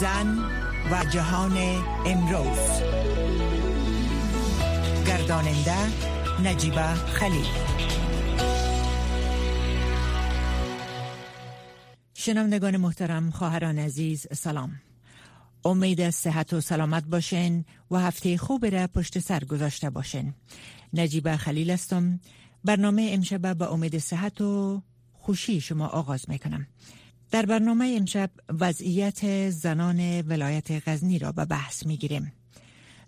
زن و جهان امروز. گرداننده نجیبه خلیل. شنوندگان محترم خواهران عزیز سلام. امید صحت و سلامت باشین و هفته خوب را پشت سر گذاشته باشین. نجیبه خلیل هستم. برنامه امشب به امید صحت و خوشی شما آغاز می کنم در برنامه امشب وضعیت زنان ولایت غزنی را به بحث می گیریم.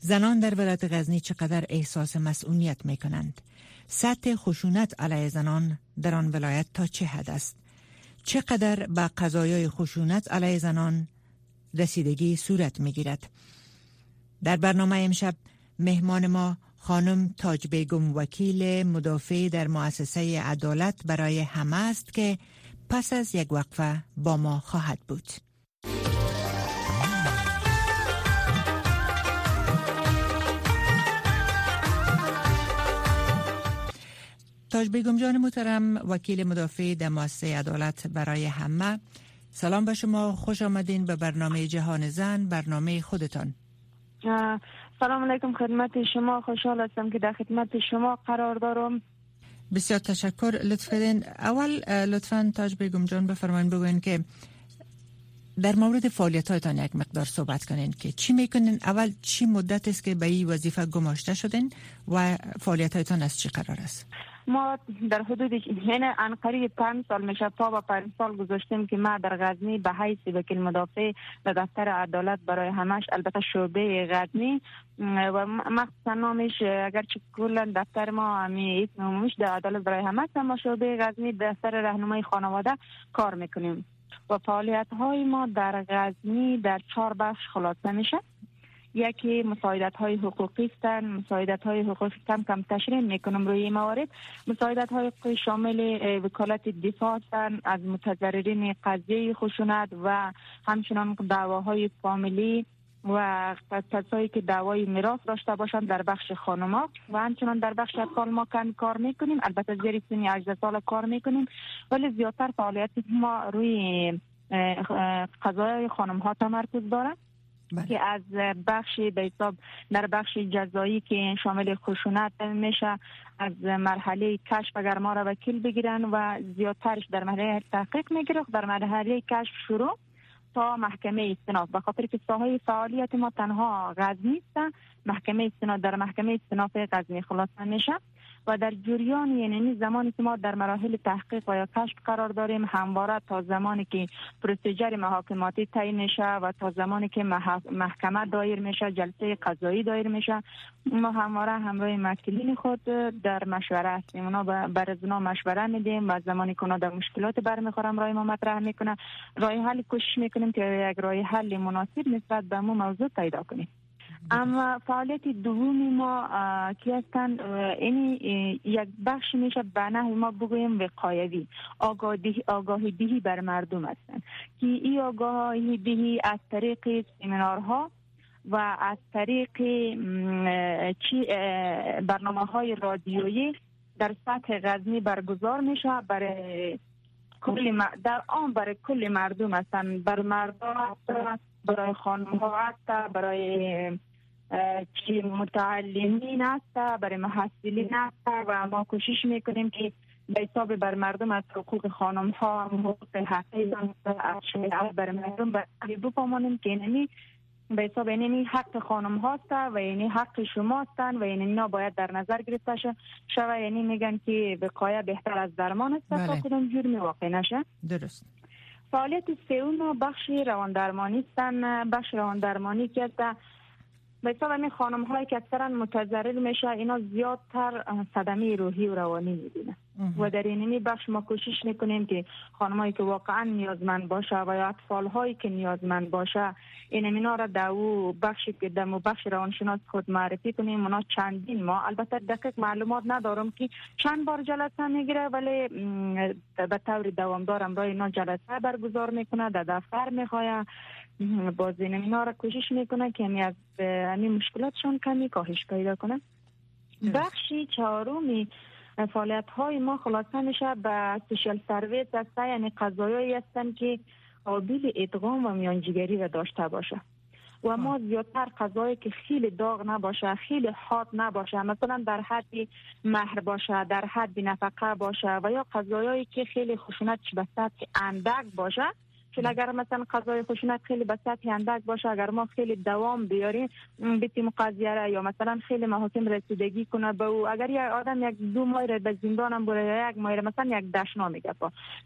زنان در ولایت غزنی چقدر احساس مسئولیت می کنند؟ سطح خشونت علیه زنان در آن ولایت تا چه حد است؟ چقدر به قضایای خشونت علیه زنان رسیدگی صورت می گیرد؟ در برنامه امشب مهمان ما خانم تاج بیگم وکیل مدافع در مؤسسه عدالت برای همه است که پس از یک وقفه با ما خواهد بود. تاج بیگم جان محترم وکیل مدافع در مؤسسه عدالت برای همه. سلام به شما خوش آمدین به برنامه جهان زن برنامه خودتان. سلام علیکم خدمت شما. خوشحال هستم که در خدمت شما قرار دارم. بسیار تشکر. لطف کردین اول لطفا تاج بیگم جان بفرمایید بگوین که در مورد فعالیت هایتان یک مقدار صحبت کنین که چی می‌کنین. اول چی مدت است که به این وظیفه گماشته شدین و فعالیت هایتان از چی قرار است؟ ما در حدود این انقریب پنج سال میشه پا و پنج سال گذاشتیم که ما در غزنی به حیث وکیل مدافع در دفتر عدالت برای همش البته شعبه غزنی. و مخصوصا نامش اگرچه کلا دفتر ما همی اسم در عدالت برای همش ما شعبه غزنی دفتر رهنمای خانواده کار می‌کنیم. و فعالیت های ما در غزنی در چهار بخش خلاصه میشه. یکی مساعدت های حقوقی هستند مساعدت های حقوقی کم کم تشریح می‌کنم روی موارد. مساعدت های حقوقی شامل وکالت دفاع از متضررین قضیه خشونت و همچنان دعواهای فامیلی و کسایی که دعوای میراث داشته باشند در بخش خانما و همچنان در بخش اطفال ما کم کار می‌کنیم. البته زیر سن 18 سال کار می‌کنیم. ولی زیادتر فعالیت ما روی قضای خانم ها تمرکز داره بله. که از بخش به حساب در بخش جزایی که شامل خشونت میشه از مرحله کشف اگر ما را وکیل بگیرن و زیادترش در مرحله تحقیق می‌گیره در مرحله کشف شروع تا محکمه استناف به خاطر که ساحه فعالیت ما تنها غزنی است محکمه استناف در محکمه استناف غزنی خلاصه میشه. و در جریان یعنی زمانی که ما در مراحل تحقیق و یا کشف قرار داریم همواره تا زمانی که پروسیجر محاکماتی تعیین میشه و تا زمانی که محکمه دایر میشه جلسه قضایی دایر میشه ما همواره همراه مکلین خود در مشوره هستیم. اونا بر از مشوره میدیم و زمانی که اونا در مشکلات برمیخورم رای ما مطرح می‌کنه. رای حل کوشش می‌کنیم که یک رای حل مناسب نسبت به مو موضوع پیدا کنیم. اما فعالیت دومی ما که هستن این یک بخش میشه به نحو ما بگویم وقایوی. آگاهی آگاهی دهی بر مردم هستند که این آگاهی دهی از طریق سمینارها و از طریق برنامه های رادیویی در سطح غزنی برگزار میشه برای کل در آن برای کل مردم هستن. بر مردم برای خانم ها برای چی متعلمین است برای محصلین است و ما کوشش می‌کنیم که به حساب بر مردم از حقوق خانم ها حقوق حقیقی از برای مردم بفهمانیم که اینمی به حساب اینمی حق خانم هاست و یعنی حق شما هستن و یعنی اینا باید در نظر گرفته شوه یعنی میگن که وقایه بهتر از درمان است. تا بله. کدام جور واقع نشه؟ درست. فعالیت سوم بخش روان درمانی هستن بخش روان درمانی که به حساب این خانم هایی که اکثرا متضرر میشه اینا زیادتر صدمه روحی و روانی می‌بینه. و در این بخش ما کوشش می‌کنیم که خانمایی که واقعا نیازمند باشه و یا اطفال هایی که نیازمند باشه این اینا را در او بخشی که در بخش روانشناس خود معرفی کنیم. اونا چندین ما البته دقیق معلومات ندارم که چند بار جلسه می‌گیره ولی به طور دوامدار امرای اینا جلسه برگزار می‌کنه در دفتر می‌خواه. باز اینا را کوشش می‌کنه که همی از همین مشکلاتشون کمی کاهش پیدا کنه. بخشی چهارمی فعالیت های ما خلاصه میشه به سوشال سرویس هسته یعنی قضایایی هستن که قابل ادغام و میانجیگری را داشته باشه. و ما زیادتر غذایی که خیلی داغ نباشه خیلی حاد نباشه مثلا در حد مهر باشه در حد نفقه باشه و یا غذایی که خیلی خشونت به سطح اندک باشه چون اگر مثلا غذای خشونت خیلی به سطح اندک باشه اگر ما خیلی دوام بیاریم بیتیم قضیه یا مثلا خیلی محاکم رسیدگی کنه به او. اگر یک آدم یک دو ماه به زندان هم بره یک ماه مثلا یک دشنا میگه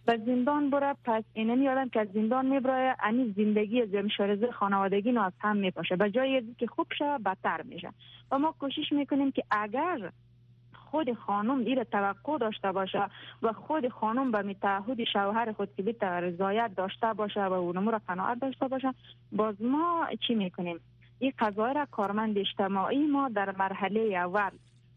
به زندان بره پس اینمی آدم که از زندان می‌بره انی زندگی از مشارزه خانوادگی نو از هم میپاشه. به جای که خوب شه بدتر میشه. و ما کوشش می‌کنیم که اگر خود خانم این توقع داشته باشه و خود خانم به تعهد شوهر خود که بیت رضایت داشته باشه و اونمو را قناعت داشته باشه باز ما چی می‌کنیم؟ این قضایه را کارمند اجتماعی ما در مرحله اول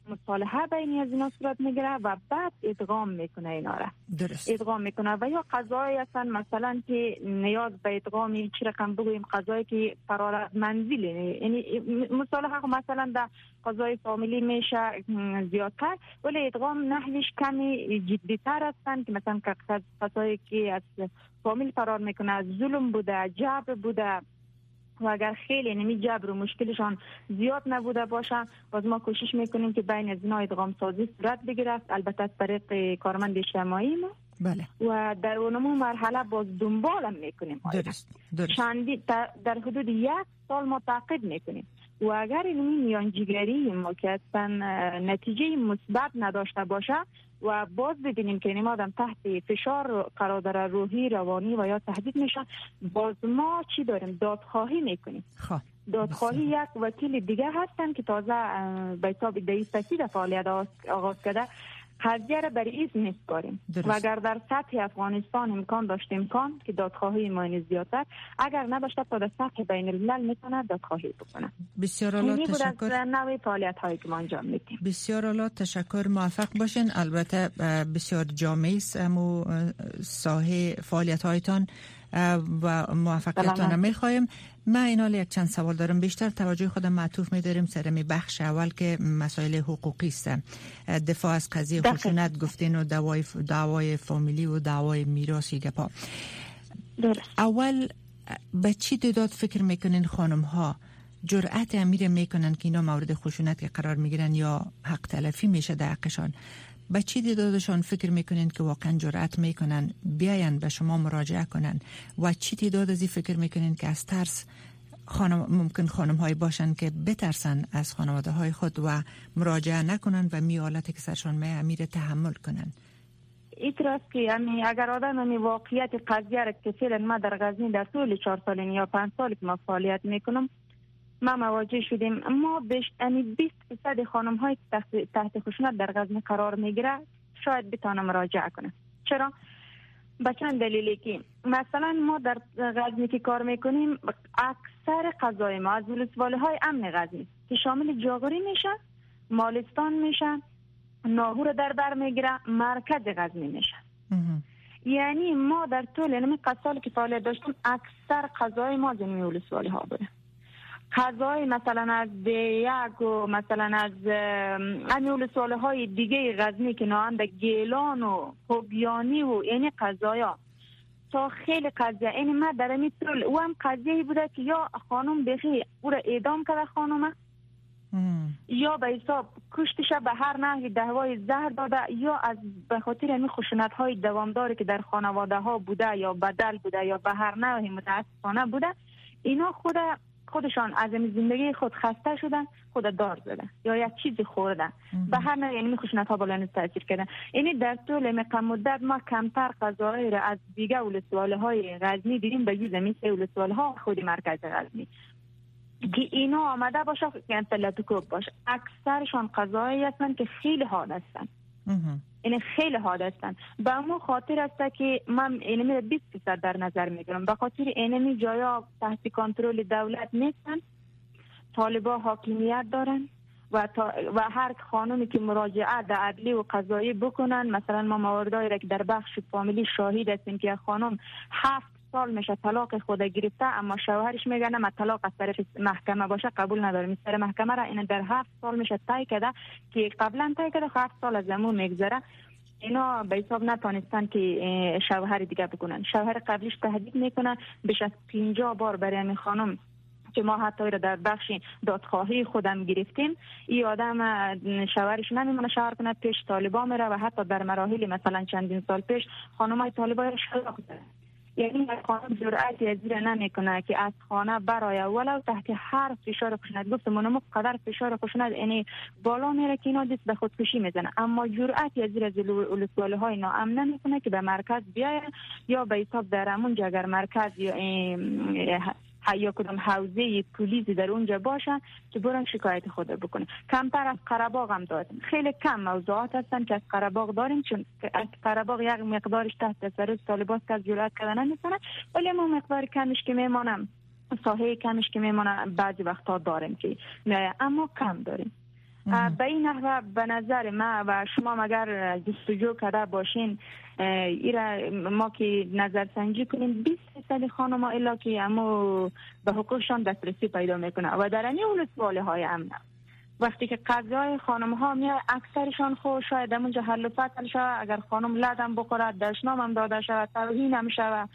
مصالحه بین از اینا صورت می‌گیره و بعد ادغام می‌کنه اینا را. درست. ادغام می‌کنه و یا قضایی هستن مثلا که نیاز به ادغامی چی رقم بگویم قضایی که قرار منزلی یعنی مصالحه مثلا در قضای فامیلی میشه زیادتر ولی ادغام نحوش کمی جدی تر هستن که مثلا قضایی که از فامیل فرار می‌کنه از ظلم بوده جبر بوده. و اگر خیلی نمی جبر و مشکلشان زیاد نبوده باشه باز ما کوشش می‌کنیم که بین از اینا ادغام سازی صورت بگیرد البته از طریق کارمند اجتماعی ما بله. و در اونمو مرحله باز دنبال هم می‌کنیم درست. درست. در حدود یک سال ما تعقیب می‌کنیم و اگر این میانجیگری ما که نتیجه مثبت نداشته باشه و باز ببینیم که این آدم تحت فشار قرار داره روحی روانی و یا تهدید میشه باز ما چی داریم؟ دادخواهی می‌کنیم. خب دادخواهی یک وکیل دیگه هستن که تازه به حساب دهی سفید فعالیت آغاز کرده. قضیه را بر ایز میسپاریم و اگر در سطح افغانستان امکان داشت امکان که دادخواهی ما زیادتر اگر نداشته تا در سطح بین الملل می‌تونه دادخواهی بکنه. بسیار الله تشکر. نوع فعالیت هایی که ما انجام میدیم. بسیار الله تشکر. موفق باشین. البته بسیار جامعی و ساحه فعالیت هایتان و موفقیتان ما اینا یک چند سوال دارم. بیشتر توجه خودم معطوف میداریم سر می بخش اول که مسائل حقوقی است. دفاع از قضیه خشونت گفتین و دعوای دعوای فامیلی و دعوای میراثی گپا. اول به چی تعداد فکر می‌کنین خانم ها جرأت امیر می‌کنن که اینا مورد خشونت که قرار می‌گیرن یا حق تلفی میشه در حقشان به چی تعدادشان فکر می‌کنین که واقعا جرأت می‌کنن بیاین به شما مراجعه کنن. و چی تعداد از فکر می‌کنین که از ترس خانم ممکن خانم های باشن که بترسن از خانواده های خود و مراجعه نکنن و می که سرشان می امیر تحمل کنن. ایتراس که یعنی اگر آدم می واقعیت قضیه را که فعلا ما در غزنی در طول چهار سال یا پنج سال که ما فعالیت می‌کنم ما مواجه شدیم. ما بیش یعنی 20 درصد خانم های تحت, تحت خشونت در غزنی قرار می‌گیره. شاید بتانه مراجعه کنه. چرا؟ به چند دلیلی که مثلا ما در غزنی که کار می‌کنیم اکثر قضای ما از ولسواله های امن غزنی که شامل جاغوری میشه مالستان میشه ناهور در بر می‌گیره مرکز غزنی میشه یعنی ما در طول نمی قصال که فعالیت داشتیم اکثر قضای ما زنی ولسواله ها بوده. غذای مثلا از یک و مثلا از امیول ساله های دیگه غزنی که نهاند گیلان و خوبیانی و یعنی قضایا. تا خیلی قضیه. این ما در امی طول او هم قضیه بوده که یا خانم بخی او را اعدام کرده خانومه یا به حساب کشتش به هر نحوی دهوای زهر داده یا از به خاطر این خشونت های دوامداری که در خانواده ها بوده یا بدل بوده یا به هر نحوی متاسفانه بوده اینا خود خودشان از زندگی خود خسته شدن خود دار زدن یا یک چیزی خوردن. به هر نوع یعنی خشونت ها بالا تاثیر کردن. اینی در طول مدت ما کمتر قضایی را از دیگه ولسواله های غزنی دیدیم به یوز مثل ولسواله ها خود مرکز غزنی. که اینا آمده باشه که کوب باشه. اکثرشان قضایی هستن که خیلی حاد هستن این خیلی حاد هستن به خاطر است که من اینمی 20 درصد در نظر می‌گیرم. به خاطر اینمی جایا تحت کنترل دولت نیستن. طالبا حاکمیت دارن و, و هر خانومی که مراجعه در عدلی و قضایی بکنن مثلا ما مواردهایی را که در بخش فامیلی شاهد هستیم که خانم هفت سال میشه طلاق خود گرفته اما شوهرش میگه نه طلاق از طرف محکمه باشه قبول ندارم. سر محکمه را این در هفت سال میشه تای کرده که قبلا تای کرده هفت سال از زمون میگذره. اینا به حساب نتانستن که شوهر دیگه بکنن شوهر قبلیش تهدید می‌کنن بیش از 50 بار برای همین خانم که ما حتی را در بخش دادخواهی خودم گرفتیم. این آدم شوهرش نمیمونه شوهر کنه پیش طالبا میره و حتی در مراحل مثلا چندین سال پیش خانم های طالبا را شلاق یعنی خانم جرأتی از زیر نمی‌کنه که از خانه برای ولو تحت هر فشار خشونت گفت منم قدر فشار خشونت یعنی بالا میره که اینا دست به خودکشی می‌زنه. اما جرأتی از زیر از ولسواله های ناامن نمی‌کنه که به مرکز بیاید یا به حساب در همون اگر مرکز یا یا کدام حوزه پلیسی در اونجا باشن که برن شکایت خود بکنه کمتر از قرباغ هم داریم. خیلی کم موضوعات هستن که از قرباغ داریم چون از قرباغ یک مقدارش تحت تسلط طالبات که جرأت کردن نمی‌کنه ولی ما مقدار کمش که میمانم ساحه کمش که میمانه بعضی وقتا داریم که اما کم داریم. به این نحوه به نظر ما و شما مگر جستجو کرده باشین ایرا ما که نظر سنجی کنیم 20 درصد خانم الا که اما به حقوقشان دسترسی پیدا می‌کنه و در این اولسواله های امن. وقتی که قضای خانم ها میاد اکثرشان خو شاید اونجا حل و فصل شود اگر خانم لدم بخورد دشنام هم داده شود توهین هم شود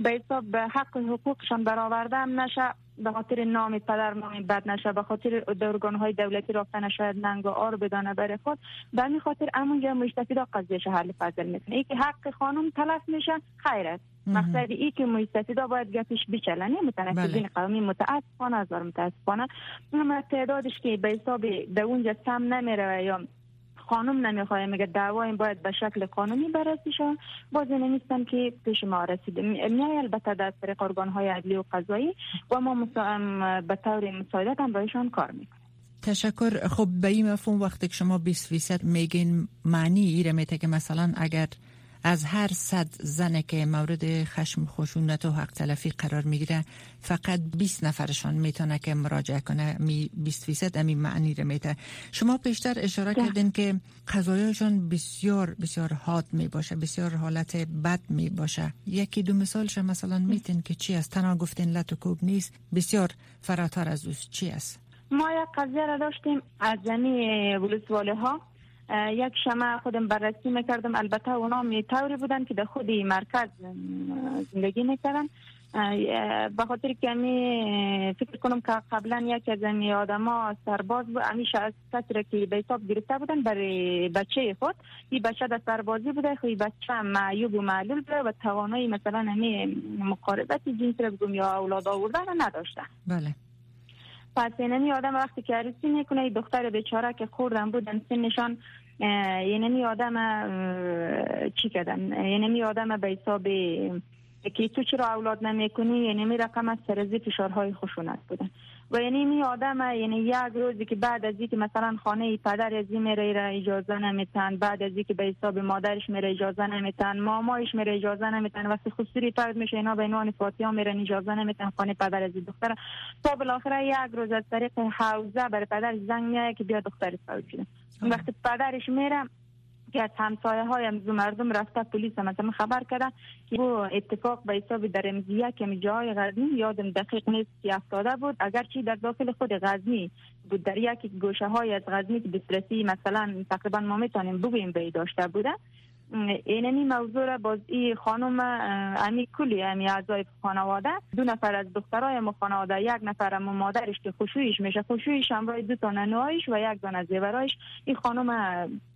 به حساب حق حقوقشان برآورده هم نشه. به خاطر نام پدر نام بد نشه به خاطر دورگان های دولتی رافته نشاید ننگ و آر بدانه برای خود به همین خاطر امونجا مستفیدا قضیه حل فضل می‌کنه. ای که حق خانم تلف میشه خیر است. مقصد ای که مستفیدا باید گپش بچلن نه متنفذین بله. قومی متاسفانه هزار متاسفانه. اما تعدادش که به حساب به اونجا سم نمیره یا خانم نمی‌خواه. میگه دعوا این باید به شکل قانونی بررسی شد باز نیستن که پیش ما رسیده. میای البته در طریق ارگان های عدلی و قضایی و ما به طور مساعدت هم بایشان کار می‌کنیم تشکر. خب به این مفهوم وقتی که شما 20 فیصد میگین معنی ایره میته که مثلا اگر از هر صد زنه که مورد خشم خشونت و حق تلفی قرار می‌گیره فقط 20 نفرشان می‌تونه که مراجعه کنه. می 20 فیصد امی معنی رو میته شما پیشتر اشاره کردین که قضایشان بسیار بسیار حاد می باشه بسیار حالت بد می باشه یکی دو مثالش مثلا میتین که چی است؟ تنها گفتین لط و کوب نیست. بسیار فراتر از اوست. چی است؟ ما یک قضیه را داشتیم از زنی ولسواله ها یک شما خودم بررسی می‌کردم. البته اونا می طوری بودن که در خودی مرکز زندگی می‌کردن. به خاطر که می فکر کنم که قبلا یک از این آدما سرباز بود. همیشه از کسی که به حساب گرفته بودن برای بچه خود. این بچه در سربازی بوده خیلی بچه معیوب و معلول بوده و توانایی مثلا همی مقاربت جنس رو بگم یا اولاد آوردن نداشته بله. پس اینمی آدم وقتی که عروسی می‌کنه دختر بیچاره که خوردن بودن سنشان یعنی آدم چی کردن؟ یعنی آدم به حساب که تو چرا اولاد نمی‌کنی یعنی می رقم از سرزی فشارهای خشونت بودن. و یعنی می آدم یعنی یک روزی که بعد از اینکه مثلا خانه پدر از میره را اجازه نمیتن بعد از اینکه به حساب مادرش میره اجازه نمیتن مامایش میره اجازه نمیتن وقتی خصوصی پرد میشه اینا به عنوان فاطمه میره اجازه نمیتن خانه پدر از دختر. تا بالاخره یک روز از طریق حوزه برای پدر زنگ میاد که بیا دختر شده وقتی پدرش میره که از همسایه های مردم رفته پلیس مثلا خبر کرده که او اتفاق به حساب در امزیه که جای غزنی یادم دقیق نیست که افتاده بود. اگرچه در داخل خود غزنی بود در یک گوشه های از غزنی که دسترسی مثلا تقریبا ما می‌تونیم بگوییم به داشته بوده. اینمی موضوع را باز ای خانم امی کلی امی اعضای خانواده دو نفر از دخترای ما خانواده یک نفر ما مادرش که خوشویش میشه خوشویش هم دو تا ننوایش و یک دانه زیورایش. این خانم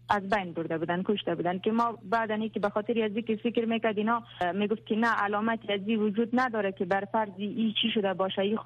از بین برده بودن کشته بودن که ما بعد که به خاطر از که فکر می‌کرد اینا می‌گفت که نه علامتی از وجود نداره که بر فرض ای چی شده باشه ای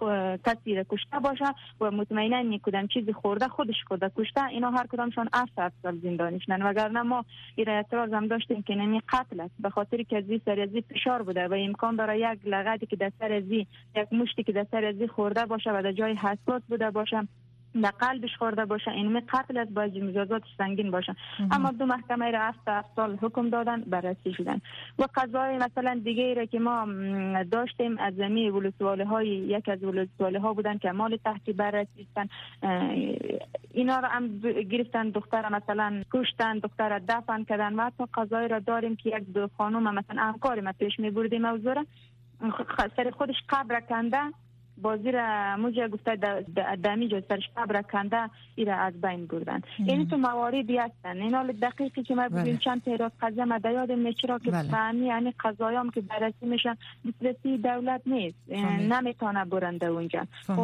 کسی کشته باشه و مطمئنا می‌کردم چیزی خورده خودش خورده کشته. اینا هر کدامشان افت سال زندانشنن وگرنه ما این اعتراض هم داشتیم که نمی قتل است. به خاطر که از سر از فشار بوده و امکان داره یک لغتی که در سر از یک مشتی که در سر از خورده باشه و در جای حساس بوده باشه. به قلبش خورده باشه اینمی قتل از باید مجازات سنگین باشه. اما دو محکمه را هفت سال حکم دادن بررسی شدن. و قضای مثلا دیگه را که ما داشتیم از زمین ولسواله های یک از ولسواله ها بودن که مال تحتی بررسی شدن. اینا را هم گرفتن دختر مثلا کشتن دختر دفن کردن. و حتی قضای را داریم که یک دو خانوم مثلا همکار ما پیش می بردیم موضوع سر خودش قبر کنده بازی را موجه گفته دمی جا سرش قبر کنده ایره از بین بردن. یعنی تو مواردی هستن. این حال دقیقی که ما بگیم بله. چند تعداد قضیه ما یادم چرا که بله. یعنی قضایام که بررسی میشن دسترسی دولت نیست. نمی‌تونه برنده اونجا. و خب،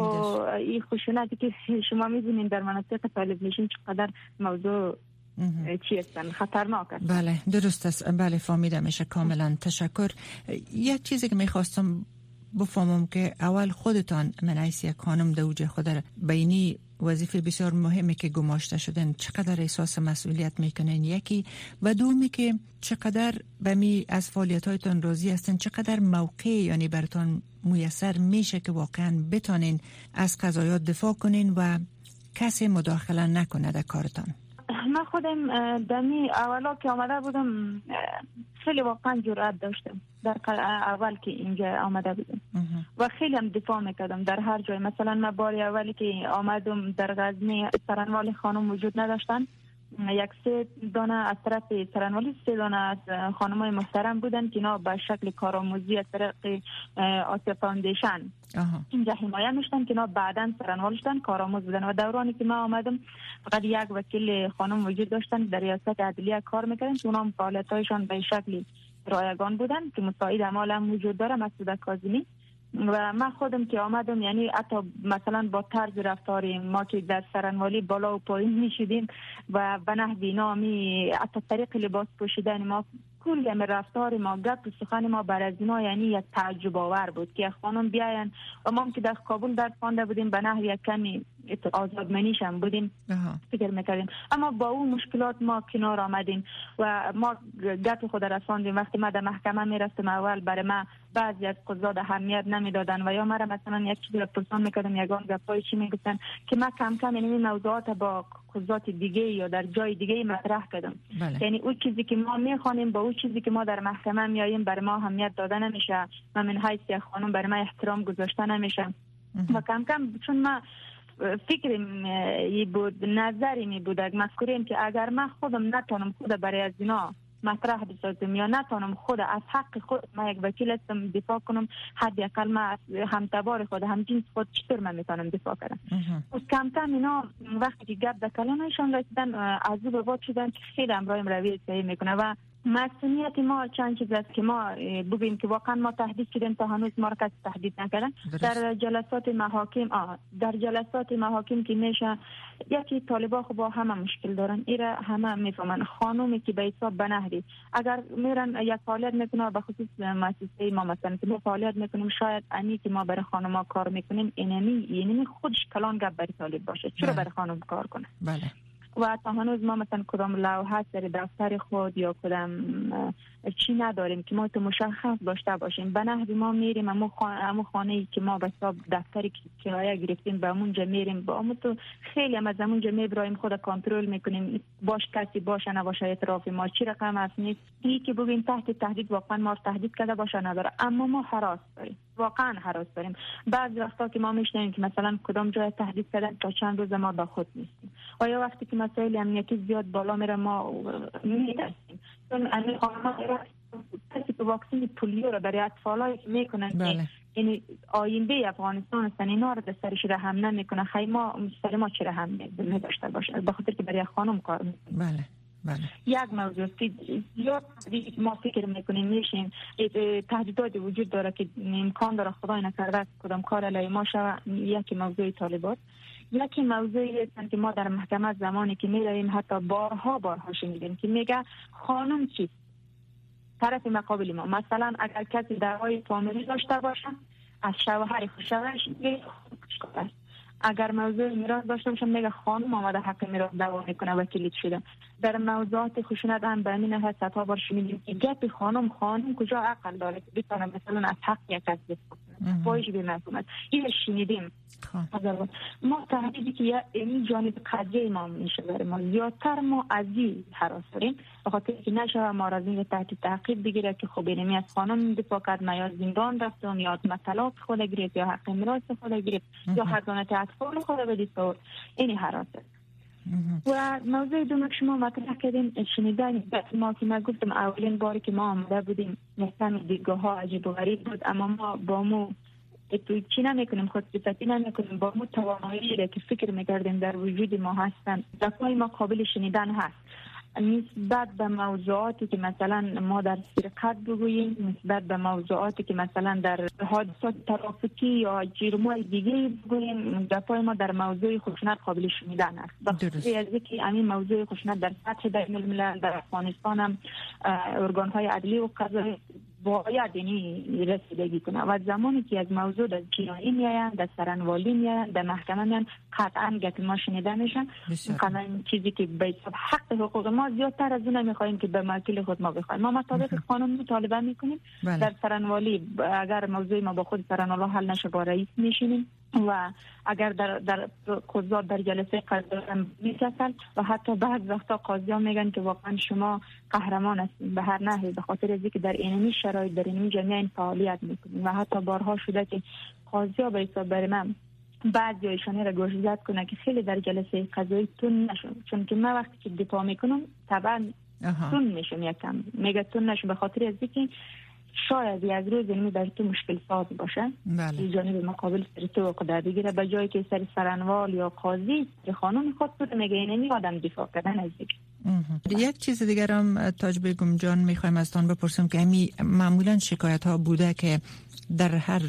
این خشونتی که شما می‌بینین در مناطق طالب نشین چقدر موضوع چی هستن؟ خطرناک بله درست است. بله فهمیده میشه کاملا تشکر. یک چیزی که می‌خواستم بفهمم که اول خودتان من یک خانم دوجه خود بینی وظیفه بسیار مهمی که گماشته شدن. چقدر احساس مسئولیت می‌کنین یکی. و دومی که چقدر به می از فعالیت هایتان راضی هستن؟ چقدر موقع یعنی برتان میسر میشه که واقعا بتانین از قضایات دفاع کنین و کسی مداخله نکنه در کارتان؟ من خودم دمی اولا که آمده بودم خیلی واقعا جرأت داشتم. در اول که اینجا آمده بودم. و خیلی هم دفاع می‌کردم در هر جای. مثلا من باری اولی که آمدم در غزنی سرنوال خانم وجود نداشتن. یک سه دانه از طرف سرنوالی سه دانه از خانم های محترم بودن که اینا به شکل کارآموزی از طریق آسیا foundation اینجا حمایه میشتن که اینا بعدا سرنوال شدن کارآموز بودن. و دورانی که من آمدم فقط یک وکیل خانم وجود داشتن در ریاست عدلیه کار می‌کردن که اونا فعالیت هایشان به شکل رایگان بودن که مساعد عمال هم وجود داره مسعود کاظمی. و من خودم که آمدم یعنی حتی مثلا با طرز رفتار ما که در سرنوالی بالا و پایین می شدیم و به نحوی نامی حتی طریق لباس پوشیدن ما کل همه رفتار ما گپ و سخن ما بر از اینا یعنی یک تعجب آور بود که خانم بیاین. و ما که در کابل در خوانده بودیم به نحو یک کمی آزادمنیش هم بودیم. فکر می‌کردیم. اما با اون مشکلات ما کنار آمدیم و ما گپ خود رساندیم. وقتی ما در محکمه می‌رفتم اول برای ما بعضی از قضات اهمیت نمی‌دادن و یا مرا مثلا یک چیزی پرسان می‌کردم یگان گپای چی می‌گفتن که ما کم کم این یعنی موضوعات با قضات دیگه یا در جای دیگه مطرح کردم. بله. یعنی اون چیزی که ما می‌خوانیم با اون چیزی که ما در محکمه میاییم برای ما اهمیت داده نمیشه. و من حیث خانم برای ما احترام گذاشته نمیشه. و کم کم چون ما فکر می بود نظری می بود مذکوریم که اگر من خودم نتونم خود برای از اینا مطرح بسازم یا نتونم خود از حق خود ما یک وکیل هستم دفاع کنم حد اقل ما هم تبار خود هم جنس خود چطور من می‌تونم دفاع کنم؟ از کم کم اینا وقتی که گپ در رسیدن از او به شدن که خیلی امرایم روی صحیح می‌کنه و مسئولیت ما چند چیز است که ما بگیم که واقعا ما تهدید شدیم تا هنوز ما کسی تهدید نکردن. در جلسات محاکم در جلسات محاکم که میشه یکی طالبا خب با همه مشکل دارن. ایره همه می‌فهمن. خانومی که به حساب بنهری اگر میرن یک فعالیت می‌کنه به خصوص مؤسسه ما مثلا که ما فعالیت می‌کنیم شاید انی که ما برای خانم کار می‌کنیم اینمی یعنی خودش کلان گپ برای طالب باشه. چرا بله. برای خانم کار کنه؟ بله. و تا هنوز ما مثلا کدام لوحه در دفتر خود یا کدام چی نداریم که ما تو مشخص داشته باشیم. به نحوی ما میریم امو خانه, خانه ای که ما به حساب دفتری کرایه گرفتیم به اونجا میریم. با امو تو خیلی هم از اونجا میبرایم خود کنترل می‌کنیم. باش کسی باشه نباشه اطراف ما چی رقم است نیست. ای که بگیم تحت تهدید واقعا ما تهدید کرده باشه نداره. اما ما حراس داریم. واقعا حراس داریم. بعض وقتا که ما میشنیم که مثلا کدام جای تهدید کردن تا چند روز ما با خود نیستیم. و یا وقتی که مسائل امنیتی زیاد بالا میره ما میترسیم چون امیر خانم کسی که واکسین پولیو رو برای اطفالایی که می‌کنن بله. یعنی آینده افغانستان هستن اینا رو سرش رحم نمی‌کنه خیلی ما سر ما چه رحم داشته باشه بخاطر که برای خانم کار بله بله. یک موضوع که زیاد ما فکر می‌کنیم میشیم. تهدیدات وجود داره که امکان داره خدای نکرده کدام کار علیه ما شوه یکی موضوع طالبات. یکی موضوعی هستن که ما در محکمه زمانی که می‌رویم حتی بارها بارها شنیدیم که میگه خانم چی؟ طرف مقابل ما. مثلا اگر کسی دعوای فامیلی داشته باشه از شوهر خوشوش میگه اگر موضوع میراث داشته باشم میگه خانم آمده حق میراث دعوا می‌کنه و کلید شده در موضوعات خشونت هم به همین نحو صدها بار شنیدیم که گپ خانم خانم کجا عقل داره که بتونه مثلا از حق یک بکنه فایش به مفهوم این شنیدیم خب. ما تهدیدی که این جانب قضیه ما میشه برای ما زیادتر ما از این حراس داریم. بخاطر که نشه ما را از این تحت تعقیب بگیره که خب اینمی از خانم دفاع کرد ما یا زندان رفتون یا طلاق خود گرفت یا حق میراث خود گرفت یا حضانت اطفال خود بدید این حراس و موضوع دوم که شما مطرح کردیم. شنیدن ما که ما گفتم اولین باری که ما آمده بودیم مثلا دیگاه ها عجیب و غریب بود. اما ما با مو چی نمی‌کنیم خود صفتی نمی‌کنیم با مو توانایی که فکر می‌کردیم در وجود ما هستن. دفعه ما قابل شنیدن هست. نسبت به موضوعاتی که مثلا ما در سرقت بگوییم نسبت به موضوعاتی که مثلا در حادثات ترافیکی یا جرمای دیگه بگوییم دفاع ما در موضوع خشونت قابل شنیدن است. بخاطر از اینکه همین موضوع خشونت در سطح بین الملل در افغانستان هم ارگان های عدلی و قضایی باید یعنی رسیدگی کنه و زمانی که از موضوع در جنایی میاین در سرنوالی میاین در محکمه میان قطعا گت ما شنیده میشن. قطعا چیزی که به حق حقوق ما زیادتر از اون می‌خوایم که به مکیل خود ما بخوایم. ما مطابق قانون مطالبه می‌کنیم. بله. در سرنوالی اگر موضوع ما با خود سرنوالی حل نشه با رئیس میشینیم و اگر در در قضات در جلسه قضایی هم میکسن و حتی بعد وقتا قاضی ها میگن که واقعا شما قهرمان هستین. به هر نحوی به خاطر از که در اینمی شرایط در اینمی جمعه این فعالیت می‌کنیم. و حتی بارها شده که قاضی ها به حساب بر من بعد ایشانی را گوشزد کنه که خیلی در جلسه قضایی تون نشون چون که من وقتی که دفاع می‌کنم طبعا تون میشم یکم. میگه تون نشون به خاطر از که شاید از روز اینمی در تو مشکل ساز باشه. بله. جانب مقابل سر تو قدر بگیره. به جایی که سر سرنوال یا قاضی سر خانم خود بود میگه اینمی آدم دفاع کردن از یک چیز دیگر هم تاج بیگم جان می‌خوایم از تان بپرسم که همی معمولا شکایت ها بوده که در هر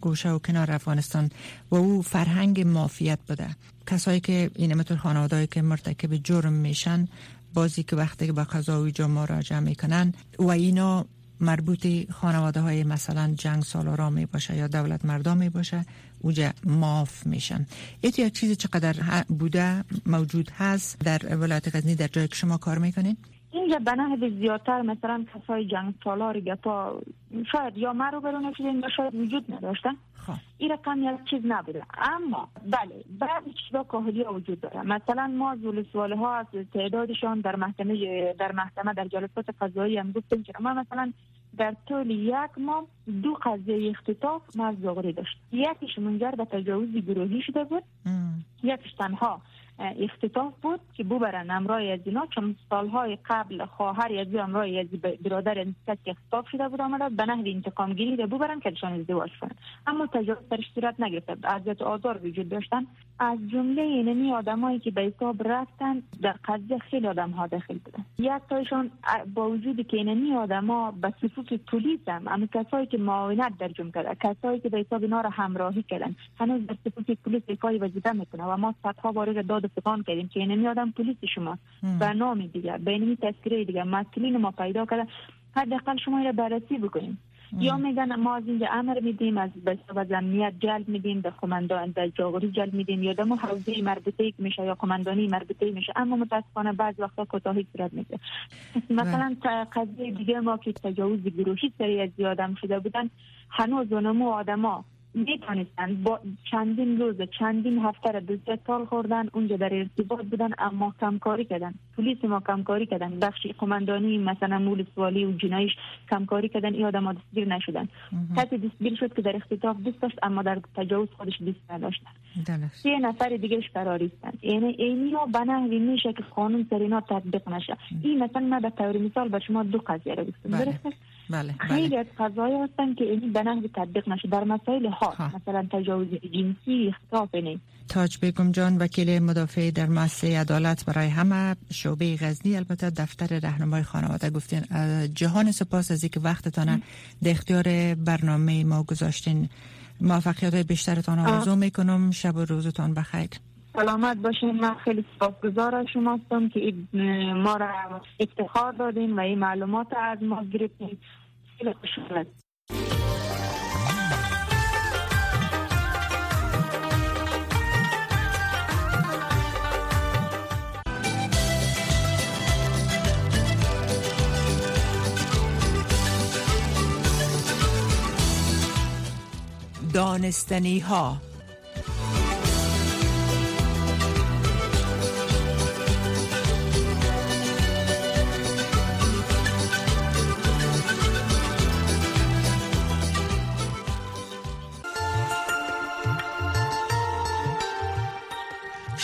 گوشه و کنار افغانستان و او فرهنگ مافیت بوده. کسایی که این مثل خانواده که مرتکب جرم میشن بازی که وقتی که به قضا و مراجعه می‌کنن و اینا مربوط خانواده های مثلا جنگ سالارا می باشه یا دولت مردم می باشه اوجا معاف میشن. ایت یک چیزی چقدر بوده موجود هست در ولایت غزنی در جایی که شما کار می‌کنین؟ اینجا به نحو زیادتر مثلا کسای جنگ سالار گپا شاید یا مرو برونه شدین یا شاید وجود نداشتن خب. این رقم یک چیز نبوده. اما بله بعضی چیزا کاهلی وجود داره. مثلا ما زول سواله ها از تعدادشان در محکمه در محکمه در جلسات قضایی هم گفتیم که ما مثلا در طول یک ماه دو قضیه اختطاف ما داشت. یکیش منجر به تجاوز گروهی شده بود. یکیش تنها اختطاف بود که ببرن امرای از اینا چون سالهای قبل خواهر از امرای از برادر کسی اختطاف شده بود آمده به نحو انتقام گیری ده ببرن که دشان ازدواج کنن. اما تجاوز در صورت نگرفته عذیت آزار وجود داشتن. از جمله اینمی آدمایی که به حساب رفتن در قضیه خیلی آدم ها داخل بودن. یک تایشان با وجودی که اینمی آدما به صفوف پلیس هم اما کسایی که معاونت در جمع کرده کسایی که به حساب اینا را همراهی کردن هنوز در صفوف پلیس کاری وظیفه می‌کنه و ما صدها بار داد استفان کردیم که اینمی آدم پلیس شما به نام دیگه به اینمی تذکره دیگه مسئولین ما پیدا کرده حداقل شما را بررسی بکنیم یا میگن ما از اینجا امر میدیم از بسیار امنیت جلب میدیم در قماندان در جاغوری جلب میدیم. یا دمو حوزه مربوطه میشه یا قماندانی مربوطه میشه. اما متاسفانه بعض وقتا کوتاهی صورت می‌گیره مثلا قضیه دیگه ما که تجاوز گروهی سری از زیادم شده بودن هنوز اونمو آدما می‌تونستن با چندین روز چندین هفته را دوست تال خوردن اونجا در ارتباط بودن اما کمکاری کردن. پلیس ما کمکاری کردن. بخش قماندانی مثلا مول سوالی و جنایش کمکاری کردن. این آدم دستگیر نشدن. کسی دستگیر شد که در اختطاف دوست داشت اما در تجاوز خودش دوست نداشتن سه نفر دیگهش قراریستن یعنی اینی ها به نحوی میشه که قانون سر اینا تطبیق نشه. این مثلا ما به طور مثال به شما دو قضیه رو گفتم. بله. بله. خیلی از قضایی هستن که این به نحوی تطبیق نشه. در مسائل خاص مثلا تجاوز جنسی اختلاف نه تاج بیگم جان وکیل مدافع در مؤسسه عدالت برای همه شعبه غزنی البته دفتر رهنمای خانواده گفتین جهان سپاس از اینکه وقتتان در اختیار برنامه ما گذاشتین. موفقیت بیشترتان آرزو می‌کنم. شب و روزتان بخیر. سلامت باشین. من خیلی سپاسگزار شما هستم که ما را افتخار دادین و این معلومات از ما گرفتین. خیلی خوشحال دانستنی ها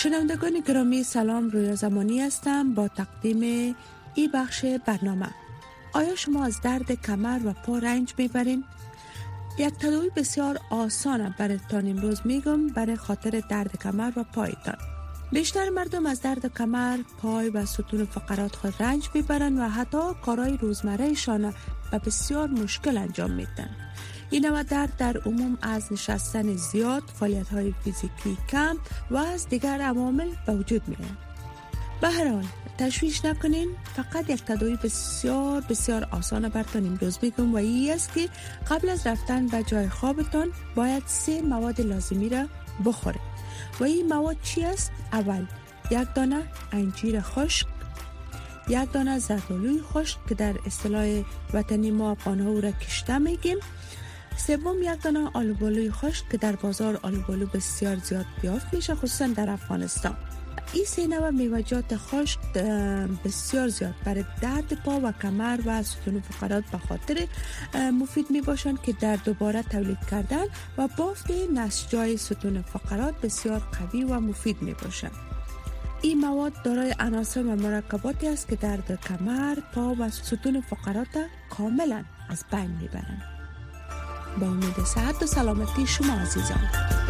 شنوندگان گرامی سلام رویا زمانی هستم با تقدیم ای بخش برنامه آیا شما از درد کمر و پا رنج می‌برین؟ یک تداوی بسیار آسان برایتان امروز میگم برای خاطر درد کمر و پایتان بیشتر مردم از درد کمر، پای و ستون فقرات خود رنج می‌برند و حتی کارهای روزمرهشان به بسیار مشکل انجام میدن. این نوع درد در عموم از نشستن زیاد، فعالیت های فیزیکی کم و از دیگر عوامل به وجود می به هر حال تشویش نکنین فقط یک تداوی بسیار بسیار آسان برتان امروز میگم و ای است که قبل از رفتن به جای خوابتان باید سه مواد لازمی را بخورید. و این مواد چی است؟ اول یک دانه انجیر خشک یک دانه زردالوی خشک که در اصطلاح وطنی ما افغان او را کشته میگیم. سوم یک دانه آلوبالوی خشک که در بازار آلوبالو بسیار زیاد بیافت میشه خصوصا در افغانستان. این سه نوع میوجات خشک بسیار زیاد. برای درد پا و کمر و ستون فقرات به خاطر مفید می باشند که در دوباره تولید کردن و بافت نسجای ستون فقرات بسیار قوی و مفید می باشند این مواد دارای عناصر و مرکباتی است که درد کمر، پا و ستون فقرات کاملا از بین می‌برند. با امید صحت و سلامتی شما عزیزان.